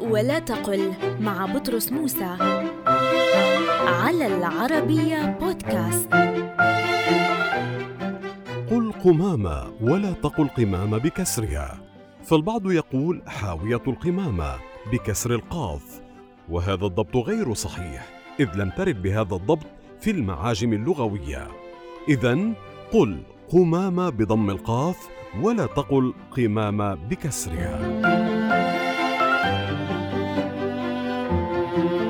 ولا تقل مع بطرس موسى. على العربية بودكاست. قل قمامة ولا تقل قمامة بكسرها. فالبعض يقول حاوية القمامة بكسر القاف وهذا الضبط غير صحيح إذ لم ترد بهذا الضبط في المعاجم اللغوية. إذا قل قمامة بضم القاف ولا تقل قمامة بكسرها. Thank you.